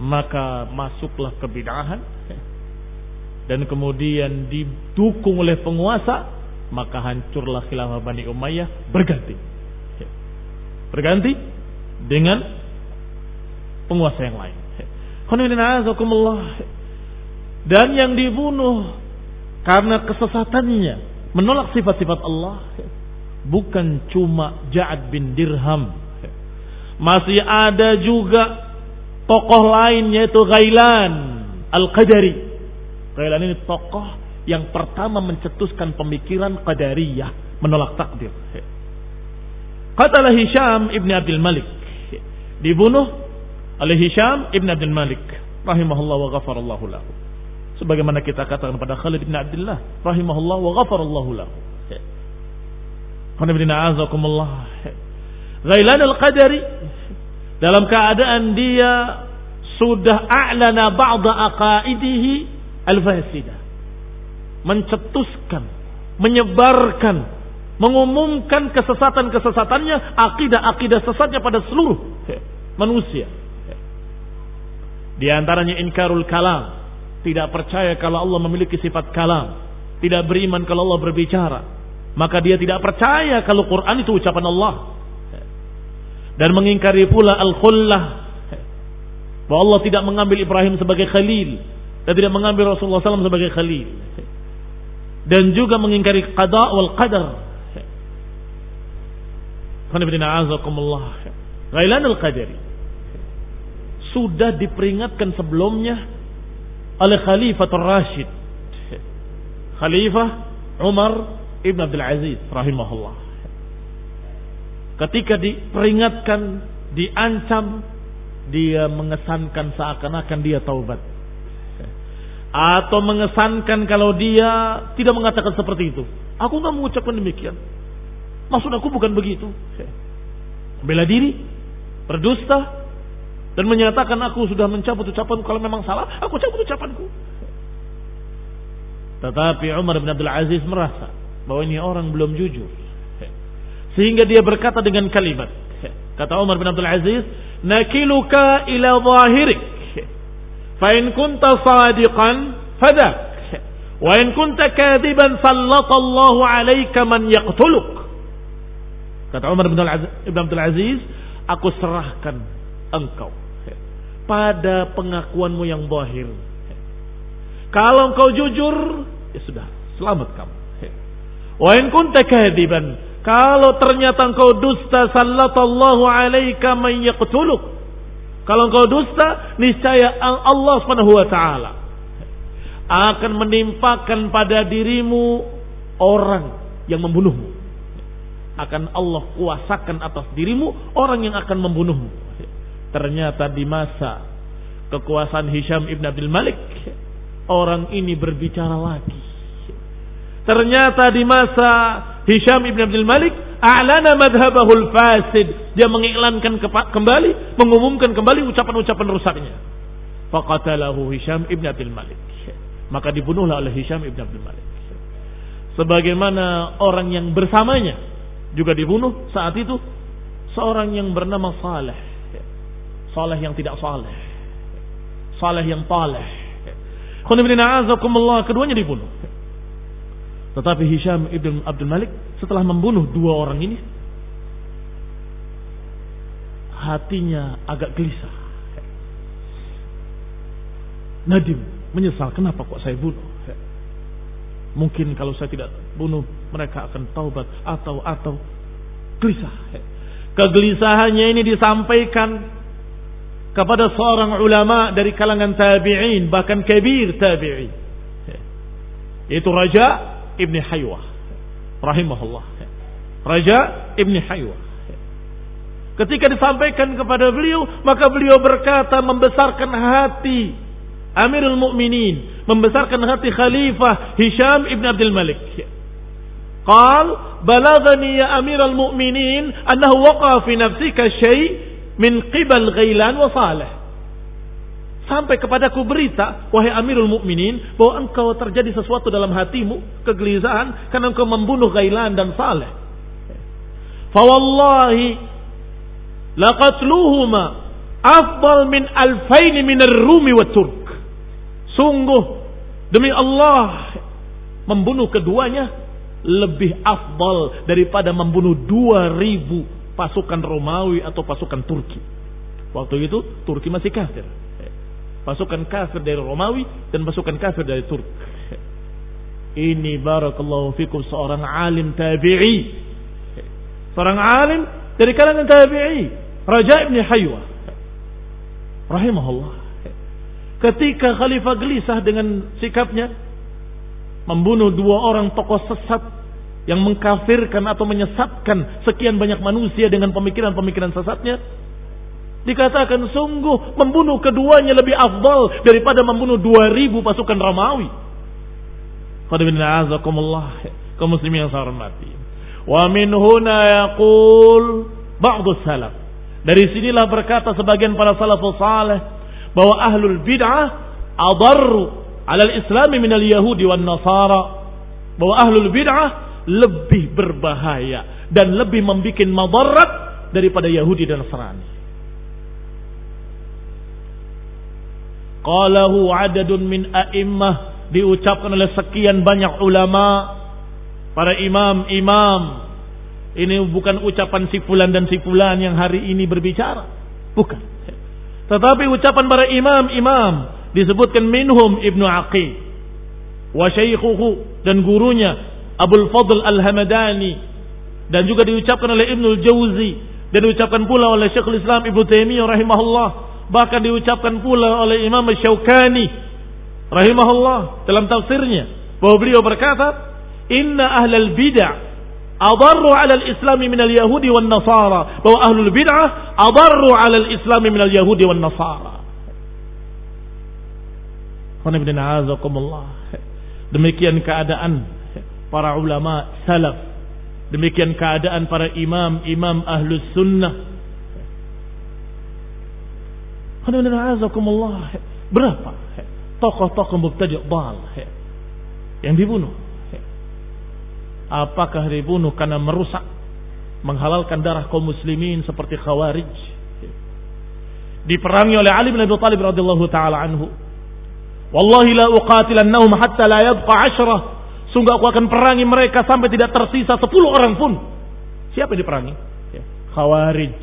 Speaker 1: maka masuklah kebidahan dan kemudian didukung oleh penguasa maka hancurlah khilafah Bani Umayyah berganti berganti dengan penguasa yang lain dan yang dibunuh karena kesesatannya menolak sifat-sifat Allah bukan cuma Ja'ad bin Dirham masih ada juga tokoh lain yaitu Ghailan Al-Qadari. Ghailan ini tokoh yang pertama mencetuskan pemikiran Qadariyah, menolak takdir. Katalah Hisham ibn Abdul Malik. Dibunuh oleh Hisham ibn Abdul Malik. Rahimahullah wa ghafarallahu lahu. Sebagaimana kita katakan pada Khalid bin Abdullah rahimahullah wa ghafarallahu lahu. Ghailan al-qadari dalam keadaan dia sudah a'lana ba'da aqaidihi al-fasidah. Mencetuskan, menyebarkan, mengumumkan kesesatan-kesesatannya, akidah-akidah sesatnya pada seluruh manusia. Di antaranya inkarul kalam, tidak percaya kalau Allah memiliki sifat kalam, tidak beriman kalau Allah berbicara, maka dia tidak percaya kalau Quran itu ucapan Allah. Dan mengingkari pula al-khullah. Bahwa Allah tidak mengambil Ibrahim sebagai khalil. Dan tidak mengambil Rasulullah SAW sebagai khalil. Dan juga mengingkari qada wal qadar. Ghailan al-qadari. Sudah diperingatkan sebelumnya oleh Khalifatul Rashid. Khalifah Umar Ibn Abdul Aziz rahimahullah. Ketika diperingatkan, diancam, dia mengesankan seakan-akan dia taubat. Atau mengesankan kalau dia tidak mengatakan seperti itu. Aku nggak mengucapkan demikian. Maksud aku bukan begitu. Bela diri, berdusta, dan menyatakan aku sudah mencabut ucapanku kalau memang salah, aku cabut ucapanku. Tetapi Umar bin Abdul Aziz merasa bahwa ini orang belum jujur. Sehingga dia berkata dengan kalimat. Kata Umar bin Abdul Aziz, "Nakiluka ila zahirik. Fa in kunta sadiqan fadak. Wa in kunta kadiban sallallahu 'alaika man yaqtuluk." Kata Umar bin Abdul Aziz, "Aku serahkan engkau pada pengakuanmu yang zahir. Kalau engkau jujur, ya sudah, selamat kamu. Wa in kunta kadiban, kalau ternyata engkau dusta sallallahu alaika man yaqtuluk. Kalau engkau dusta, niscaya Allah Subhanahu wa taala akan menimpakan pada dirimu orang yang membunuhmu. Akan Allah kuasakan atas dirimu orang yang akan membunuhmu. Ternyata di masa kekuasaan Hisham ibn Abdul Malik, orang ini berbicara lagi Ternyata di masa Hisham ibn Abdul Malik, a'lana madhabahul fasid. Dia mengiklankan kembali, mengumumkan kembali ucapan-ucapan rusaknya. Faqatalahu Hisham ibn Abdul Malik. Maka dibunuhlah oleh Hisham ibn Abdul Malik. Sebagaimana orang yang bersamanya juga dibunuh saat itu seorang yang bernama Saleh. Saleh yang tidak saleh. Saleh yang taleh. Keduanya dibunuh. Tetapi Hisham ibn Abdul Malik setelah membunuh dua orang ini, hatinya agak gelisah. Nadim menyesal, kenapa kok saya bunuh? Mungkin kalau saya tidak bunuh, mereka akan taubat atau atau gelisah. Kegelisahannya ini disampaikan kepada seorang ulama dari kalangan tabi'in, bahkan kabir tabi'in. Itu Raja Ibni Haywah rahimahullah. Raja Ibni Haywah. Ketika disampaikan kepada beliau, maka beliau berkata membesarkan hati Amirul Mukminin, membesarkan hati Khalifah Hisham Ibn Abdul Malik. Qal balagani ya Amirul Mukminin annahu waqa fi nafsika syai' min qibal Ghailan wa Salih. Sampai kepadaku berita, wahai Amirul Mukminin, bahwa engkau terjadi sesuatu dalam hatimu, kegelisahan, karena engkau membunuh Gailan dan Saleh. Fawallahi, laqatluhuma afdal min alfaini min rumi wa Turk. Sungguh, demi Allah, membunuh keduanya lebih afdal daripada membunuh dua ribu pasukan Romawi atau pasukan Turki. Waktu itu Turki masih kafir pasukan kafir dari Romawi dan pasukan kafir dari Turk. Ini barakallahu fikum seorang alim tabi'i. Seorang alim dari kalangan tabi'i, Raja Ibn Haywa. Rahimahullah. Ketika khalifah gelisah dengan sikapnya membunuh dua orang tokoh sesat yang mengkafirkan atau menyesatkan sekian banyak manusia dengan pemikiran-pemikiran sesatnya, Dikatakan sungguh membunuh keduanya lebih afdal daripada membunuh 2000 pasukan Romawi. Kaum muslimin yang saya hormati. Wa min huna yaqul salaf. Dari sinilah berkata sebagian para salafus salih bahwa ahlul bid'ah adarru alal islami minal yahudi wan nasara. Bahwa ahlul bid'ah lebih berbahaya dan lebih membuat madarat daripada Yahudi dan Nasrani. Qalahu adadun min a'immah diucapkan oleh sekian banyak ulama para imam-imam ini bukan ucapan si fulan dan si fulan yang hari ini berbicara bukan tetapi ucapan para imam-imam disebutkan minhum Ibnu Aqil wa syaikhuhu dan gurunya Abdul Fadl Al-Hamadani. Dan juga diucapkan oleh Ibnu Jauzi dan diucapkan pula oleh Syekhul Islam Ibnu Taimiyah rahimahullah. Bahkan diucapkan pula oleh Imam Syaukani rahimahullah dalam tafsirnya. Bahwa beliau berkata inna ahlal bid'ah adarru 'ala al-islam min al-yahudi wan nasara. Bahwa ahlul bid'ah adarru 'ala al-islam min al-yahudi wan nasara demikian keadaan para ulama salaf demikian keadaan para imam-imam ahlus sunnah Berapa tokoh-tokoh mubtadi' dal yang dibunuh? Apakah dibunuh karena merusak, menghalalkan darah kaum muslimin seperti khawarij? Diperangi oleh Ali bin Abi Thalib radhiyallahu taala anhu. Wallahi la uqatilannahum hatta la yabqa ashrah. Sungguh aku akan perangi mereka sampai tidak tersisa sepuluh orang pun. Siapa yang diperangi? Khawarij.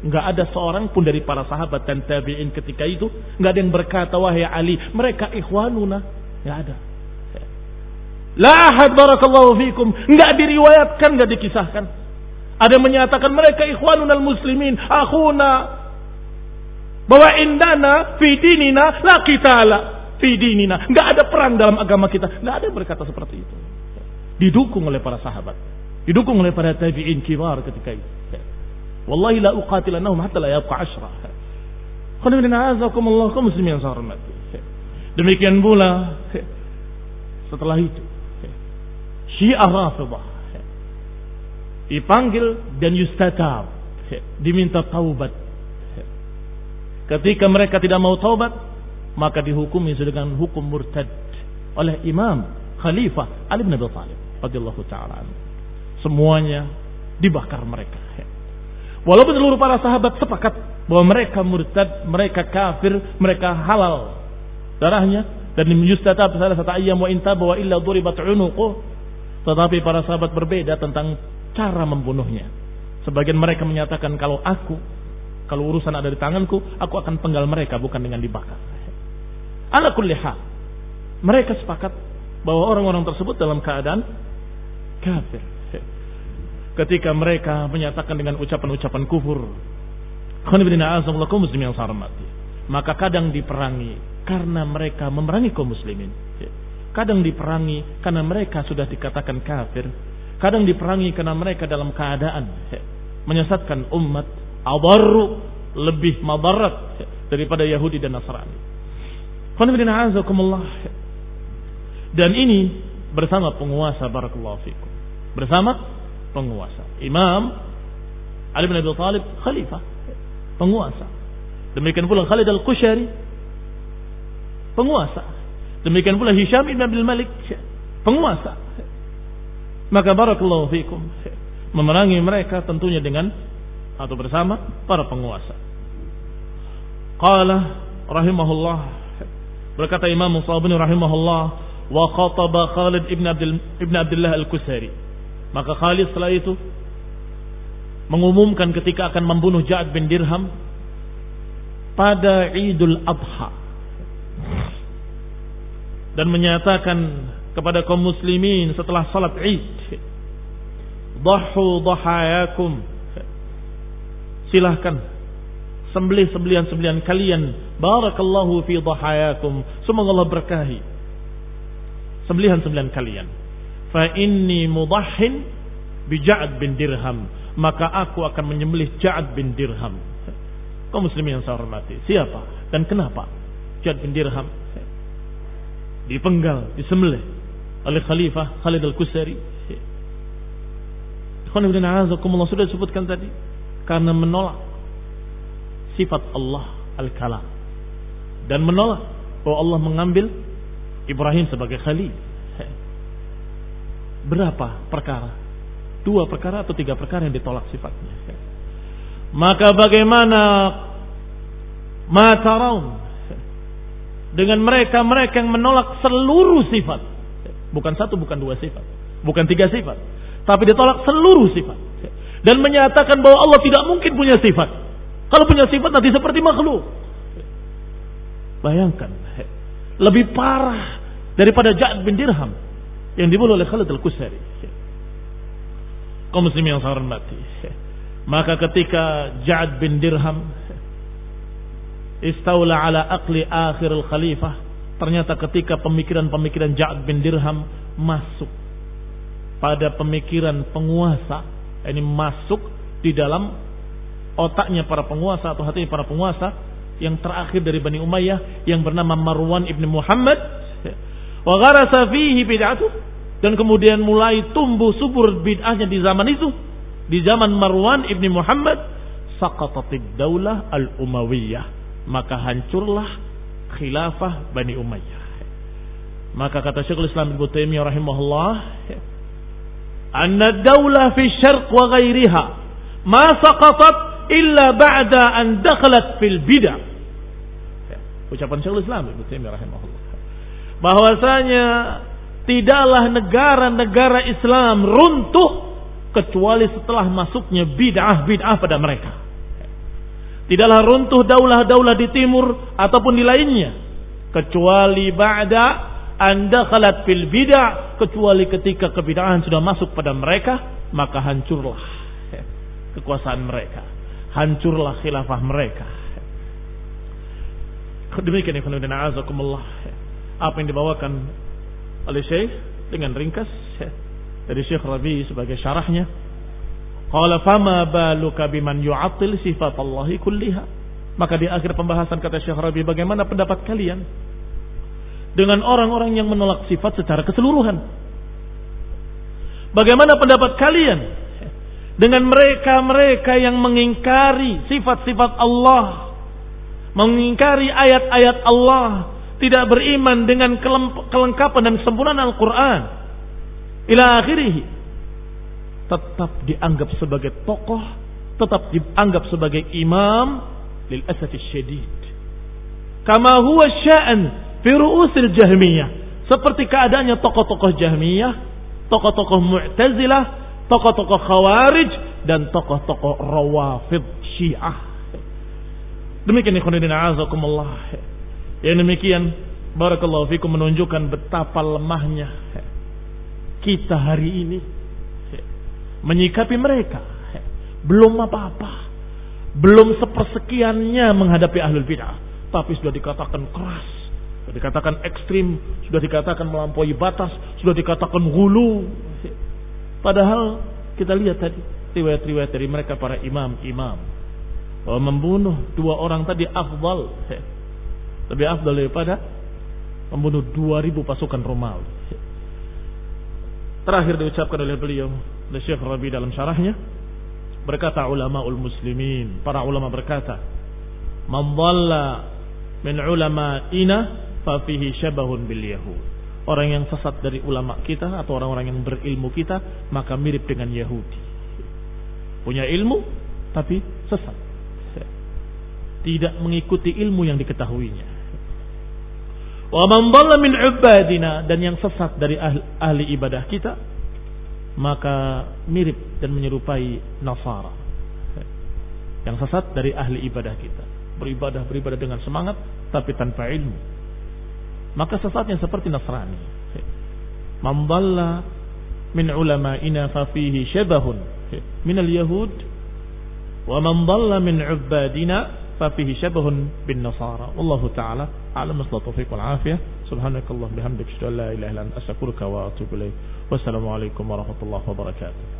Speaker 1: Nggak ada seorang pun dari para sahabat dan tabi'in ketika itu. Nggak ada yang berkata, wahai Ali, mereka ikhwanuna. Nggak ada. La ahad barakallahu fikum. Nggak diriwayatkan, nggak dikisahkan. Ada yang menyatakan mereka ikhwanuna muslimin. Akhuna. Bahwa indana fi dinina la kitala fi. Nggak ada perang dalam agama kita. Nggak ada yang berkata seperti itu. Didukung oleh para sahabat. Didukung oleh para tabi'in kibar ketika itu. Wallahi la uqatilannahum hatta la yabqa ashra. Kaum muslimin hormati. Demikian pula setelah itu Syiah Rafidah dipanggil dan yustatab diminta taubat ketika mereka tidak mau taubat maka dihukumi dengan hukum murtad oleh imam khalifah Ali bin Abi Thalib radhiyallahu taala semuanya dibakar mereka Walaupun seluruh para sahabat sepakat bahwa mereka murtad, mereka kafir, mereka halal darahnya dan yustatab salah satu ayam wa inta bahwa illa duribat unuquh. Tetapi para sahabat berbeda tentang cara membunuhnya. Sebagian mereka menyatakan kalau aku kalau urusan ada di tanganku, aku akan penggal mereka bukan dengan dibakar. Ala kulli Mereka sepakat bahwa orang-orang tersebut dalam keadaan kafir ketika mereka menyatakan dengan ucapan-ucapan kufur. Maka kadang diperangi karena mereka memerangi kaum muslimin. Kadang diperangi karena mereka sudah dikatakan kafir. Kadang diperangi karena mereka dalam keadaan menyesatkan umat. Abarru lebih mabarat daripada Yahudi dan Nasrani. Dan ini bersama penguasa barakallahu fikum. Bersama penguasa. Imam Ali bin Abi Thalib khalifah, penguasa. Demikian pula Khalid Al-Qushari, penguasa. Demikian pula Hisham bin Abdul Malik, penguasa. Maka barakallahu fikum memerangi mereka tentunya dengan atau bersama para penguasa. Qala rahimahullah berkata Imam Musabini rahimahullah wa khataba Khalid ibn Abdul ibn Abdullah Al-Kusari. Maka Khalid setelah itu mengumumkan ketika akan membunuh Ja'ad bin Dirham pada Idul Adha dan menyatakan kepada kaum muslimin setelah salat Id Dahu dahayakum. Silahkan Sembelih sembelihan-sembelihan kalian Barakallahu fi dahayakum Semoga Allah berkahi Sembelihan-sembelihan kalian fa inni mudahhin bi Ja'ad bin Dirham maka aku akan menyembelih Ja'ad bin Dirham Kau muslimin yang saya hormati. Siapa dan kenapa Jad bin Dirham dipenggal, disembelih oleh Khalifah Khalid Al-Kusari. Alhamdulillah sudah disebutkan tadi karena menolak sifat Allah Al-Kalam dan menolak bahwa Allah mengambil Ibrahim sebagai khalil. Berapa perkara? Dua perkara atau tiga perkara yang ditolak sifatnya. Maka bagaimana mataraun dengan mereka-mereka yang menolak seluruh sifat. Bukan satu, bukan dua sifat. Bukan tiga sifat. Tapi ditolak seluruh sifat. Dan menyatakan bahwa Allah tidak mungkin punya sifat. Kalau punya sifat nanti seperti makhluk. Bayangkan. Lebih parah daripada Ja'ad bin Dirham. Yang dibunuh oleh Khalid al-Kusari. Kau muslim yang saya hormati. Maka ketika Ja'ad bin Dirham istaula ala aqli akhir khalifah ternyata ketika pemikiran-pemikiran Ja'ad bin Dirham masuk pada pemikiran penguasa ini masuk di dalam otaknya para penguasa atau hatinya para penguasa yang terakhir dari Bani Umayyah yang bernama Marwan ibn Muhammad. Wa gharasa fihi bid'atu. Dan kemudian mulai tumbuh subur bid'ahnya di zaman itu. Di zaman Marwan ibn Muhammad saqatatid daulah al-Umayyah. Maka hancurlah khilafah Bani Umayyah. Maka kata Syekhul Islam Ibnu Taimiyah rahimahullah, "Anna daulah fi syarq wa ghairiha ma saqatat illa ba'da an dakhalat fil bid'ah." Ucapan Syekhul Islam Ibnu Taimiyah rahimahullah. Bahwasanya tidaklah negara-negara Islam runtuh kecuali setelah masuknya bid'ah-bid'ah pada mereka. Tidaklah runtuh daulah-daulah di timur ataupun di lainnya. Kecuali ba'da anda khalat fil bid'ah. Kecuali ketika kebid'ahan sudah masuk pada mereka. Maka hancurlah kekuasaan mereka. Hancurlah khilafah mereka. Demikian ikhwan azakumullah. Apa yang dibawakan oleh Syekh dengan ringkas dari Syekh Rabi sebagai syarahnya Qala fama baluka biman yu'attil sifat Allahi kulliha. Maka di akhir pembahasan kata Syekh Rabi bagaimana pendapat kalian dengan orang-orang yang menolak sifat secara keseluruhan? Bagaimana pendapat kalian dengan mereka-mereka yang mengingkari sifat-sifat Allah, mengingkari ayat-ayat Allah, tidak beriman dengan kelengkapan dan kesempurnaan Al-Qur'an. Ila akhirih tetap dianggap sebagai tokoh, tetap dianggap sebagai imam lil asati syadid. Kama huwa sya'an fi ru'usil jahmiyah. Seperti keadaannya tokoh-tokoh jahmiyah, tokoh-tokoh mu'tazilah, tokoh-tokoh khawarij, dan tokoh-tokoh rawafid syiah. Demikian ikhwanuddin azakumullah. Yang demikian barakallahu fikum menunjukkan betapa lemahnya kita hari ini menyikapi mereka. Belum apa-apa. Belum sepersekiannya menghadapi ahlul bid'ah. Tapi sudah dikatakan keras. Sudah dikatakan ekstrim. Sudah dikatakan melampaui batas. Sudah dikatakan hulu. Padahal kita lihat tadi. Riwayat-riwayat dari mereka para imam-imam. Bahwa membunuh dua orang tadi afdal. Lebih afdal daripada membunuh dua ribu pasukan Romawi. Terakhir diucapkan oleh beliau oleh Syekh Rabi dalam syarahnya berkata ulama ul muslimin para ulama berkata man dhalla min ulama ina fa fihi syabahun bil yahud orang yang sesat dari ulama kita atau orang-orang yang berilmu kita maka mirip dengan Yahudi. Punya ilmu tapi sesat. Tidak mengikuti ilmu yang diketahuinya. Wa man min ubadina dan yang sesat dari ahli, ahli ibadah kita maka mirip dan menyerupai Nasara. Yang sesat dari ahli ibadah kita. Beribadah beribadah dengan semangat tapi tanpa ilmu maka sesatnya seperti Nasrani. Mamballa min ulama'ina fa fihi syabahun. Min al-yahud wa man dhalla min ubadina fa fihi syabahun bin nasara. Wallahu taala a'lam. Taufiq wal afiyah. Subhanakallah bihamdika la ilaha illa anta astaghfiruka wa atubu ilaik Wassalamualaikum warahmatullahi wabarakatuh.